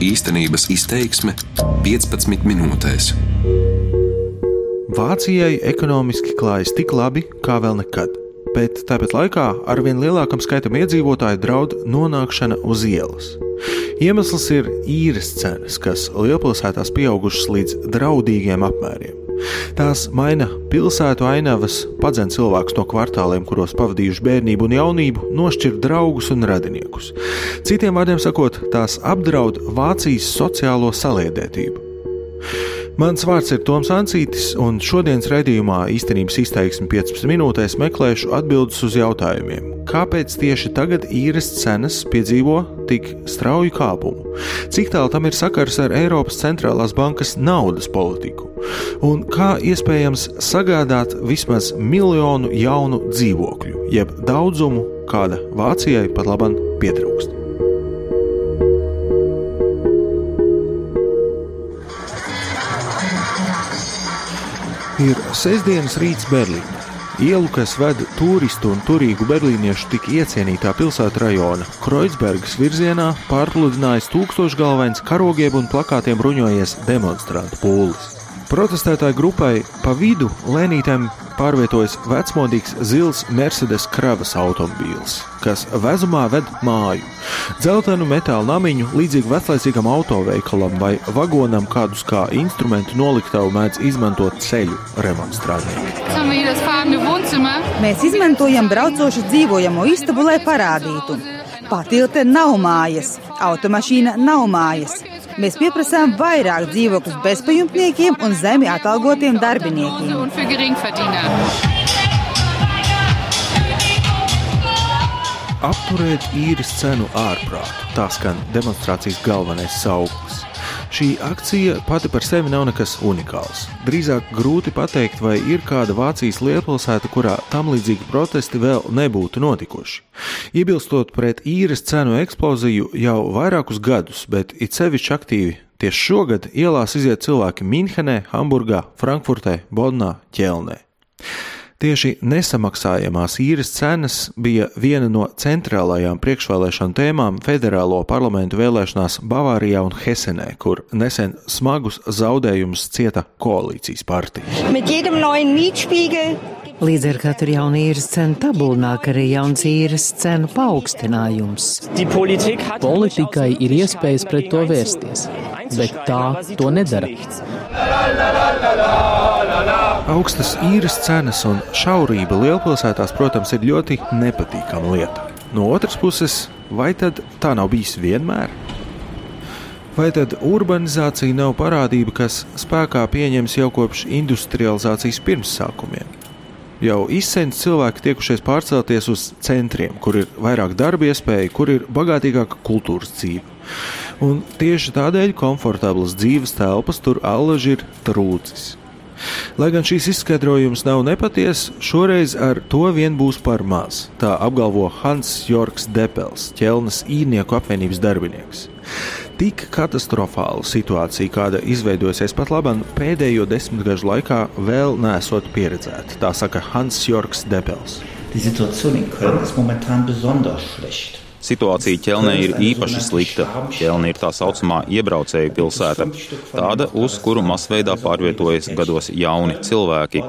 Īstenības izteiksme 15 minūtēs. Vācijai ekonomiski klājas tik labi kā vēl nekad, bet tāpat laikā arvien lielākam skaitam iedzīvotāju draud nonākšana uz ielas. Iemesls ir īres cenas, kas lielpilsētās pieaugušas līdz draudīgiem apmēriem. Tās maina pilsētu ainavas, padzen cilvēkus no kvartāliem, kuros pavadījuši bērnību un jaunību, nošķir draugus un radiniekus. Citiem vārdiem sakot, tās apdraud Vācijas sociālo saliedētību. Mans vārds ir Toms Ancītis, un šodienas raidījumā īstenības izteiksme 15 minūtēs meklēšu atbildes uz jautājumiem. Kāpēc tieši tagad īres cenas piedzīvo tik strauju kāpumu? Cik tālu tam ir sakars ar Eiropas centrālās bankas naudas politiku? Un kā iespējams sagādāt vismaz miljonu jaunu dzīvokļu, jeb daudzumu, kāda Vācijai pat labam pietrūkst? Ir sestdienas rīts Berlīnē. Ielu, kas ved turistu un turīgu berlīniešu tik iecienītā pilsēta rajona, Kreuzbergas virzienā pārpludinājis tūkstošgalvains karogiem un plakātiem bruņojies demonstrantu pūlis. Protestētāju grupai pa vidu lēnītēm pārvietojas vecmodīgs zils Mercedes kravas automobīls, kas vezumā ved māju. Zeltainu metāla namiņu, līdzīgi veclaicīgam autoveikalam vai vagonam, kādus kā instrumentu noliktavu mēdz izmantot ceļu remonstrantnieki. Mēs izmantojam braucošu dzīvojamo istabu, lai parādītu. Patilte nav mājas, automašīna nav mājas. Mēs pieprasām vairāk dzīvokļus bezpajumtniekiem un zemi atalgotiem darbiniekiem. Apturēt īres cenu ārprātu. Tā skan demonstrācijas galvenais sauklis. Šī akcija pati par sevi nav nekas unikāls. Drīzāk grūti pateikt, vai ir kāda Vācijas lielpilsēta, kurā tam līdzīgi protesti vēl nebūtu notikuši. Iebilstot pret īres cenu eksploziju jau vairākus gadus, bet it sevišķi aktīvi tieši šogad ielās iziet cilvēki Minhenē, Hamburgā, Frankfurtē, Bodnā, Ķelnē. Tieši nesamaksājamās īres cenas bija viena no centrālajām priekšvēlēšanu tēmām federālo parlamentu vēlēšanās Bavārijā un Hesenē, kur nesen smagus zaudējumus cieta koalīcijas partija. Līdz ar katru jaunu īres cenu tabulu nāk arī jauns īres cenu paaugstinājums. Politikai ir iespējas pret to vērsties, bet tā to nedara. Augstas īres cenas un šaurība lielpilsētās, protams, ir ļoti nepatīkama lieta. No otras puses, vai tad tā nav bijis vienmēr? Vai tad urbanizācija nav parādība, kas spēkā pieņems jau kopš industrializācijas pirmsākumiem? Jau izsēņas cilvēki tiekušies pārcelties uz centriem, kur ir vairāk darba iespēju, kur ir bagātīgāka kultūras dzīve. Un tieši tādēļ komfortablas dzīves telpas tur allaži ir trūcis. Lai gan šīs izskaidrojums nav nepatiess, šoreiz ar to vien būs par maz. Tā apgalvo Hans Jorgs Depels, ķelnes īrnieku apvienības darbinieks. Tik katastrofāla situācija, kāda izveidojusies pat labam pēdējo desmitgažu laikā, vēl nesot pieredzēta. Tā saka Hans Jorgs Depels. Die Situation in Köln ist momentan besonders schlecht. Situācija ķelnē ir īpaši slikta. Ķelne ir tā saucamā iebraucēju pilsēta, tāda, uz kuru masveidā pārvietojas gados jauni cilvēki.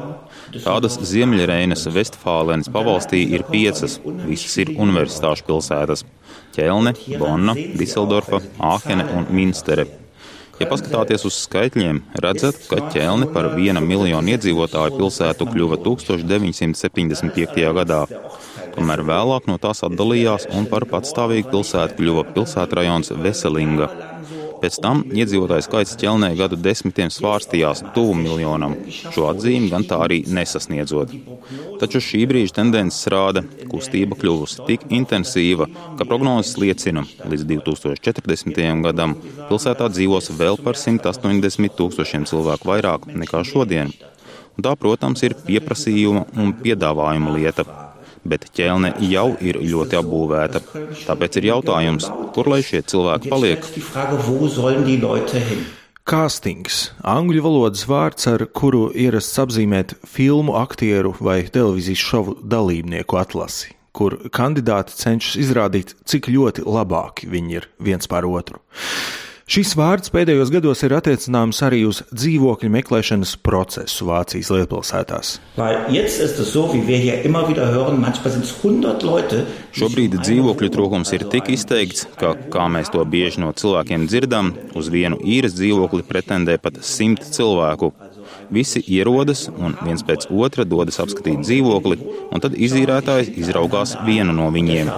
Tādas Ziemeļreinas Vestfālenes pavalstī ir piecas, visas ir universitāšu pilsētas - Ķelne, Bonna, Diseldorfa, Āhene un Minstere. Ja paskatāties uz skaitļiem, redzat, ka ķelne par viena miljonu iedzīvotāju pilsētu kļuva 1975. gadā. Tomēr vēlāk no tās atdalījās un par patstāvīgu pilsētu kļuva pilsētrajons Veselinga. Pēc tam iedzīvotāju skaits ķelnē gadu desmitiem svārstījās tuvu miljonam, šo atzīmi gan tā arī nesasniedzot. Taču šī brīža tendences rāda, kustība kļuvusi tik intensīva, ka prognozes liecina, līdz 2040. gadam pilsētā dzīvos vēl par 180 tūkstošiem cilvēku vairāk nekā šodien. Un tā, protams, ir pieprasījuma un piedāvājuma lieta bet ķelne jau ir ļoti apbūvēta. Tāpēc ir jautājums, kur lai šie cilvēki paliek? Castings - angļu valodas vārds, ar kuru ierasts apzīmēt filmu aktieru vai televīzijas šovu dalībnieku atlasi, kur kandidāti cenšas izrādīt, cik ļoti labāki viņi ir viens par otru. Šis vārds pēdējos gados ir attiecināms arī uz dzīvokļu meklēšanas procesu Vācijas lielpilsētās. Šobrīd dzīvokļu trūkums ir tik izteikts, ka, kā mēs to bieži no cilvēkiem dzirdam, uz vienu īres dzīvokli pretendē pat simt cilvēku. Visi ierodas un viens pēc otra dodas apskatīt dzīvokli, un tad izīrētājs izraugās vienu no viņiem.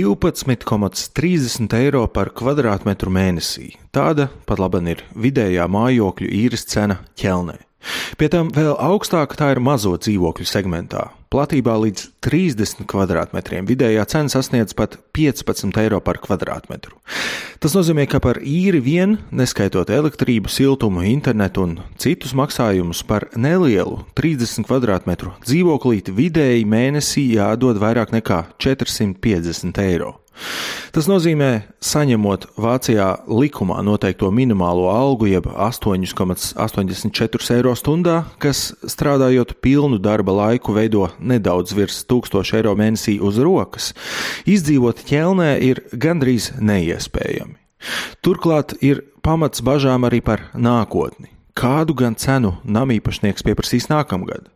12,30 eiro par kvadrātmetru mēnesī. Tāda pat laba ir vidējā mājokļu īres cena ķelnē. Pie tam vēl augstāka tā ir mazo dzīvokļu segmentā. Platībā līdz 30 km2 vidējā cena sasniedz pat 15 eiro par kvadrātmetru. Tas nozīmē, ka par īri vien, neskaitot elektrību, siltumu, internetu un citus maksājumus par nelielu 30 km2 dzīvoklīti vidēji mēnesī jādod vairāk nekā 450 eiro. Tas nozīmē, saņemot Vācijā likumā noteikto minimālo algu, jeb 8,84 eiro stundā, kas strādājot pilnu darba laiku veido nedaudz virs 1000 eiro mēnesī uz rokas, izdzīvot ķelnē ir gandrīz neiespējami. Turklāt ir pamats bažām arī par nākotni. Kādu gan cenu namīpašnieks pieprasīs nākamgad?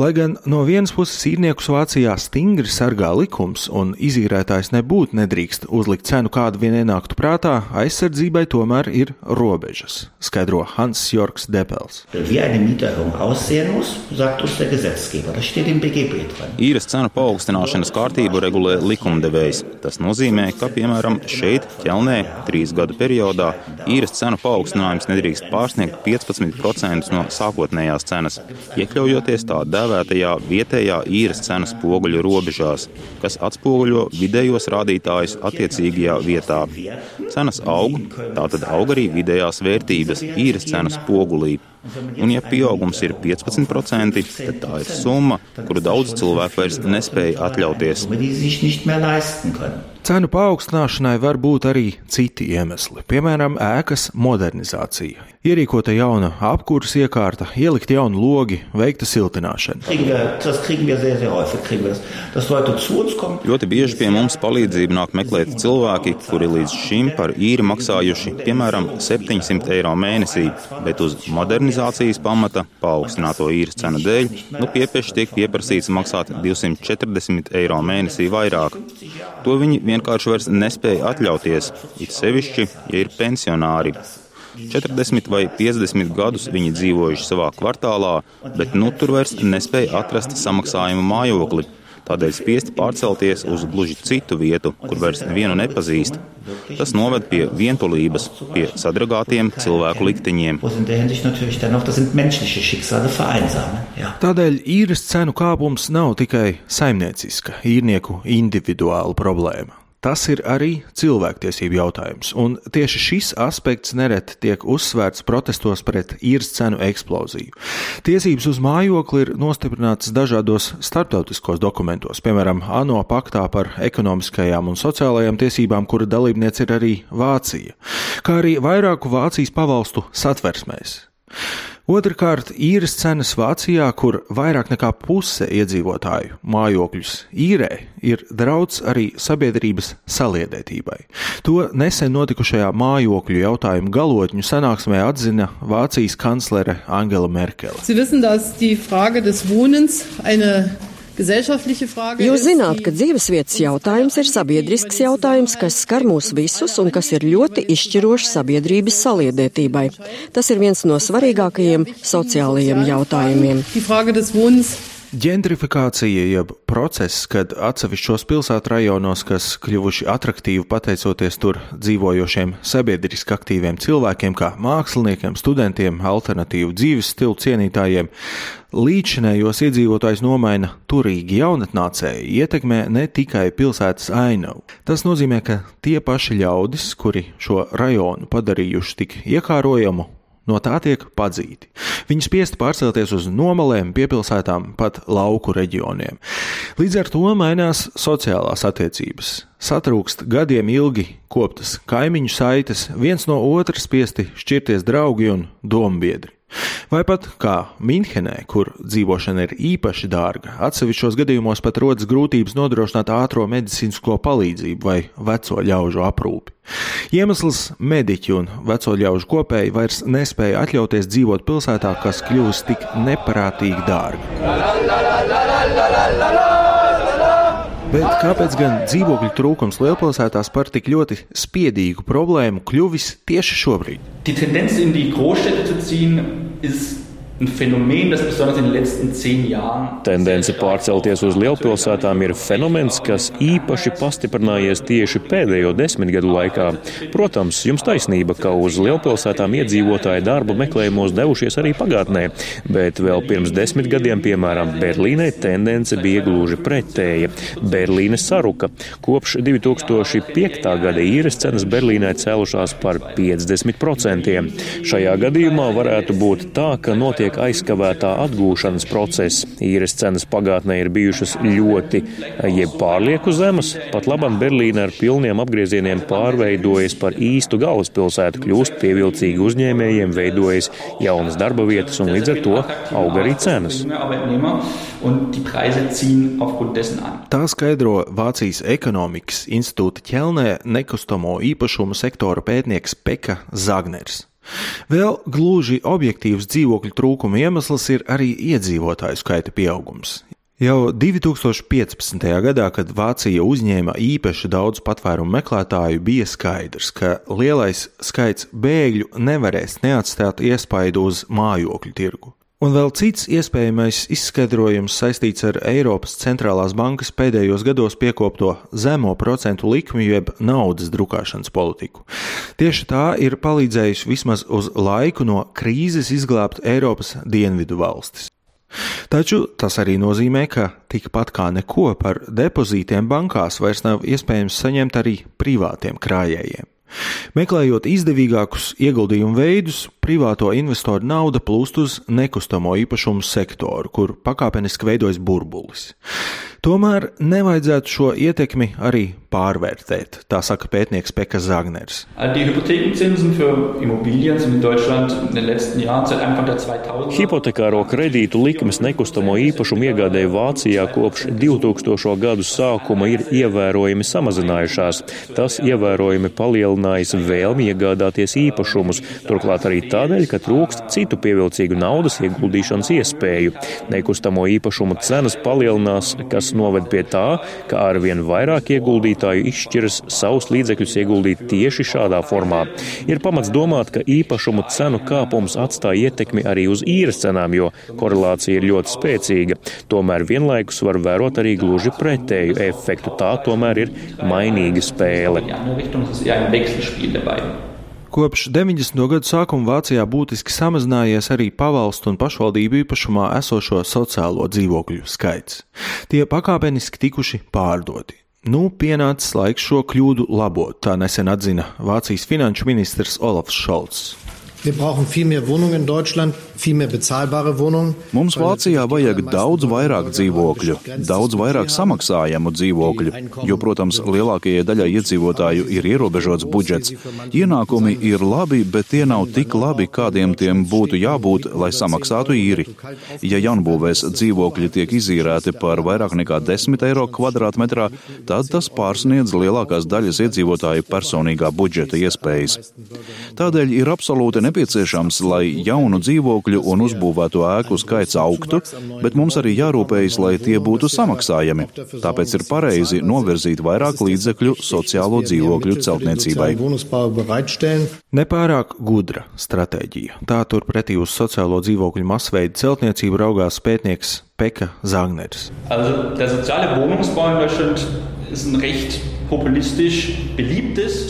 Lai gan no vienas puses īrniekus Vācijā stingri sargā likums un izīrētājs nebūtu nedrīkst uzlikt cenu, kāda vien ienāktu prātā, aizsardzībai tomēr ir robežas, skaidro Hans Jorgs Depels. Īres cenu paaugstināšanas kārtību regulē likumdevējs. Tas nozīmē, ka, piemēram, šeit, ķelnē, trīs gadu periodā, īres cenu paaugstinājums nedrīkst pārsniegt 15% no sākotnējās cenas, iekļaujoties atrasties tā dēvētajā vietējā īres cenas poguļu robežās, kas atspoguļo vidējos rādītājus attiecīgajā vietā. Cenas aug, tātad aug arī vidējās vērtības īres cenas pogulī. Un, ja pieaugums ir 15%, tad tā ir summa, kuru daudz cilvēku vairs nespēja atļauties. Cenu paaugstināšanai var būt arī citi iemesli, piemēram, ēkas modernizācija. Ierīkota jauna apkūras iekārta, ielikt jaunu logi, veikta siltināšana. Ļoti bieži pie mums palīdzību nāk meklēt cilvēki, kuri līdz šim par īri maksājuši piemēram 700 eiro mēnesī, bet uz modernizācijas pamata paaugstināto īres cenu dēļ nu piepieši tiek pieprasīts maksāt 240 eiro mēnesī vairāk. To viņi vienkārši vairs nespēja atļauties, it sevišķi, ja ir pensionāri. 40 vai 50 gadus viņi dzīvojuši savā kvartālā, bet nu tur vairs nespēja atrast samaksājumu mājokli. Tādēļ spiesti pārcelties uz gluži citu vietu, kur vairs nevienu nepazīst. Tas noved pie vientulības, pie sadragātiem cilvēku likteņiem. Tādēļ īres cenu kāpums nav tikai saimnieciska, īrnieku individuāla problēma. Tas ir arī cilvēktiesību jautājums, un tieši šis aspekts nereti tiek uzsvērts protestos pret īres cenu eksploziju. Tiesības uz mājokli ir nostiprinātas dažādos starptautiskos dokumentos, piemēram, ANO paktā par ekonomiskajām un sociālajām tiesībām, kura dalībniece ir arī Vācija, kā arī vairāku Vācijas pavalstu satversmēs. Otrakārt, īres cenas Vācijā, kur vairāk nekā puse iedzīvotāju mājokļus īrē, ir draudz arī sabiedrības saliedētībai. To nesen notikušajā mājokļu jautājumu galotņu sanāksmē atzina Vācijas kanclere Angela Merkele. Sie wissen, dass die Frage des Wohnens eine Jūs zināt, ka dzīvesvietas jautājums ir sabiedrisks jautājums, kas skar mūs visus un kas ir ļoti izšķirošs sabiedrības saliedētībai. Tas ir viens no svarīgākajiem sociālajiem jautājumiem. Ģentrifikācija, jeb process, kad atsevišķos pilsētu rajonos, kas kļuvuši attraktīvi pateicoties tur dzīvojošiem sabiedriski aktīviem cilvēkiem, kā māksliniekiem, studentiem, alternatīvu dzīves stilu cienītājiem, līdzinējos iedzīvotājus nomaina turīgi jaunatnācēji, ietekmē ne tikai pilsētas ainavu. Tas nozīmē, ka tie paši ļaudis, kuri šo rajonu padarījuši tik iekārojamu, no tā tiek padzīti. Viņi spiest pārcelties uz nomalēm, piepilsētām, pat lauku reģioniem. Līdz ar to mainās sociālās attiecības. Satrūkst gadiem ilgi koptas kaimiņu saites, viens no otra spiesti šķirties draugi un dombiedri. Vai pat kā Minhenē, kur dzīvošana ir īpaši dārga, atsevišķos gadījumos pat rodas grūtības nodrošināt ātrā medicīnisko palīdzību vai veco ļaužu aprūpi. Iemesls mediķi un veco ļaužu kopēji vairs nespēja atļauties dzīvot pilsētā, kas kļuvusi tik neparātīgi dārga. Bet kāpēc gan dzīvokļu trūkums lielpilsētās par tik ļoti spiedīgu problēmu kļuvis tieši šobrīd? Die Tendenz in die Großstädte zu ziehen ist Tendence pārcelties uz lielpilsētām ir fenomens, kas īpaši pastiprinājies tieši pēdējo desmitgadu laikā. Protams, jums taisnība, ka uz lielpilsētām iedzīvotāji darba meklējumos devušies arī pagātnē, bet vēl pirms desmit gadiem, piemēram, Berlīnē tendence bija gluži pretēja. Berlīne saruka. Kopš 2005. gada īres cenas Berlīnē cēlušās par 50%. Šajā gadījumā varētu būt tā, ka notiek notiek aizkavētā atgūšanas process. Īres cenas pagātnē ir bijušas ļoti, jeb pārlieku zemas. Pat labam Berlīna ar pilniem apgriezieniem pārveidojas par īstu galvaspilsētu, kļūst pievilcīgi uzņēmējiem, veidojas jaunas darba vietas un līdz ar to aug arī cenas. Tā skaidro Vācijas ekonomikas institūta ķelnē nekustamo īpašumu sektora pētnieks Peka Zagners. Vēl gluži objektīvs dzīvokļu trūkuma iemesls ir arī iedzīvotāju skaita pieaugums. Jau 2015. gadā, kad Vācija uzņēma īpaši daudz patvērumu meklētāju, bija skaidrs, ka lielais skaits bēgļu nevarēs neatstāt iespaidu uz mājokļu tirgu. Un vēl cits iespējamais izskaidrojums saistīts ar Eiropas centrālās bankas pēdējos gados piekopto zemo procentu likmi jeb naudas drukāšanas politiku. Tieši tā ir palīdzējusi vismaz uz laiku no krīzes izglābt Eiropas dienvidu valstis. Taču tas arī nozīmē, ka tikpat kā neko par depozītiem bankās vairs nav iespējams saņemt arī privātiem krājējiem. Meklējot izdevīgākus ieguldījumu veidus, privāto investoru nauda plūst uz nekustamo īpašumu sektoru, kur pakāpeniski veidojas burbulis. Tomēr nevajadzētu šo ietekmi arī pārvērtēt, tā saka pētnieks Peka Zagners. Hipotekāro kredītu likmes nekustamo īpašumu iegādēji Vācijā kopš 2000. gadu sākuma ir ievērojami samazinājušās. Tas ievērojami palielinājis vēlmi iegādāties īpašumus, turklāt arī tādēļ, ka trūkst citu pievilcīgu naudas ieguldīšanas iespēju. Nekustamo īpašumu cenas palielinās, kas kas noved pie tā, ka arvien vairāk ieguldītāju izšķiras savus līdzekļus ieguldīt tieši šādā formā. Ir pamats domāt, ka īpašumu cenu kāpums atstāja ietekmi arī uz īres cenām, jo korelācija ir ļoti spēcīga. Tomēr vienlaikus var vērot arī gluži pretēju efektu. Tā tomēr ir mainīga spēle. Kopš 90. gadu sākuma Vācijā būtiski samazinājies arī pavalstu un pašvaldību īpašumā esošo sociālo dzīvokļu skaits. Tie pakāpeniski tikuši pārdoti. Nu, pienācis laiks šo kļūdu labot, tā nesen atzina Vācijas finanšu ministrs Olafs Šolts. Wir brauchen viel mehr Wohnungen in Deutschland, viel mehr bezahlbare Wohnungen. Mums Vācijā vajag daudz vairāk dzīvokļu, daudz vairāk samaksājamu dzīvokļu, jo, protams, lielākajai daļai iedzīvotāju ir ierobežots budžets. Ienākumi ir labi, bet tie nav tik labi, kādiem tiem būtu jābūt, lai samaksātu īri. Ja jaunbūvēs dzīvokļi tiek izīrēti par vairāk nekā 10 eiro kvadrātmetrā, tad tas pārsniedz lielākās daļas iedzīvotāju personīgā budžeta iespējas. Tādēļ ir absolūti nepieciešams, lai jaunu dzīvokļu un uzbūvēto ēku skaits augtu, bet mums arī jārūpējas, lai tie būtu samaksājami. Tāpēc ir pareizi novirzīt vairāk līdzekļu sociālo dzīvokļu celtniecībai. Nepārāk gudra stratēģija. Tā turpretī uz sociālo dzīvokļu masveidu celtniecību raugās pētnieks Peka Zagners. Also,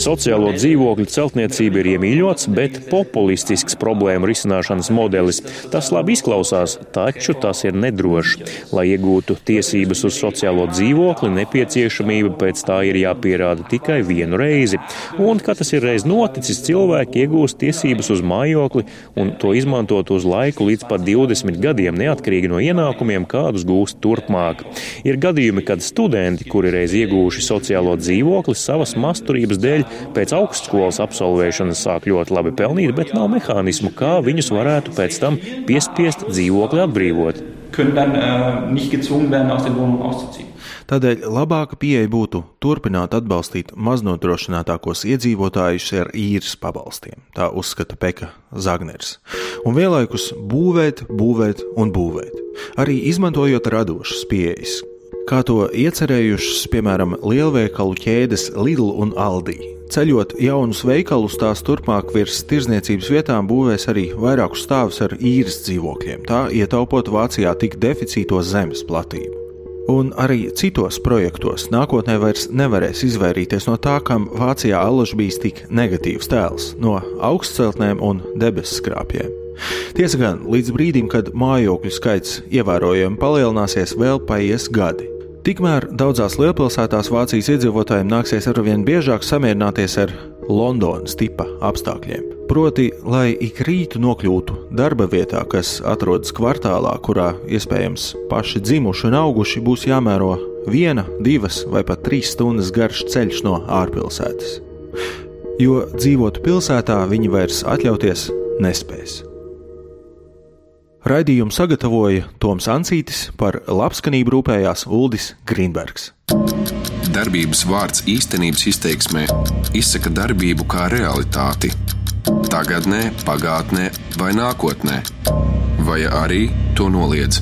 Sociālo dzīvokļu celtniecība ir iemīļots, bet populistisks problēmu risināšanas modelis. Tas labi izklausās, taču tas ir nedrošs. Lai iegūtu tiesības uz sociālo dzīvokli, nepieciešamība pēc tā ir jāpierāda tikai vienu reizi. Un, kad tas ir reiz noticis, cilvēki iegūst tiesības uz mājokli un to izmantot uz laiku līdz pat 20 gadiem, neatkarīgi no ienākumiem, kādus gūst turpmāk. Ir gadījumi, kad studenti, kuri reiz iegūst ieguvuši sociālo dzīvokli, savas masturības dēļ pēc augstskolas absolvēšanas sāk ļoti labi pelnīt, bet nav mehānismu, kā viņus varētu pēc tam piespiest dzīvokli atbrīvot. Können dann äh, nicht gezwungen werden, aus der Wohnung auszuziehen. Tādēļ labāka pieeja būtu turpināt atbalstīt maznodrošinātākos iedzīvotājus ar īres pabalstiem, tā uzskata Peka Zagners. Un vienlaikus būvēt, būvēt un būvēt, arī izmantojot radošas pieejas, kā to iecerējušas, piemēram, lielveikalu ķēdes Lidl un Aldi. Ceļot jaunus veikalus, tās turpmāk virs tirzniecības vietām būvēs arī vairākus stāvus ar īres dzīvokļiem, tā ietaupot Vācijā tik deficīto zemes platību. Un arī citos projektos nākotnē vairs nevarēs izvairīties no tā, kam Vācijā allaž bijis tik negatīvs tēls - no augstceltnēm un debesu skrāpjiem. Tiesa gan, līdz brīdim, kad mājokļu skaits ievērojami palielināsies, vēl paies gadi. Tikmēr daudzās lielpilsētās Vācijas iedzīvotājiem nāksies arvien biežāk samierināties ar Londonas tipa apstākļiem. Proti, lai ik rītu nokļūtu darba vietā, kas atrodas kvartālā, kurā iespējams paši dzimuši un auguši, būs jāmēro viena, divas vai pat trīs stundas garš ceļš no ārpilsētas. Jo dzīvot pilsētā viņi vairs atļauties nespēs. Raidījumu sagatavoja Toms Ancītis, par labskanību rūpējās Uldis Grīnbergs. Darbības vārds īstenības izteiksmē izsaka darbību kā realitāti tagadnē, pagātnē vai nākotnē, vai arī to noliedz.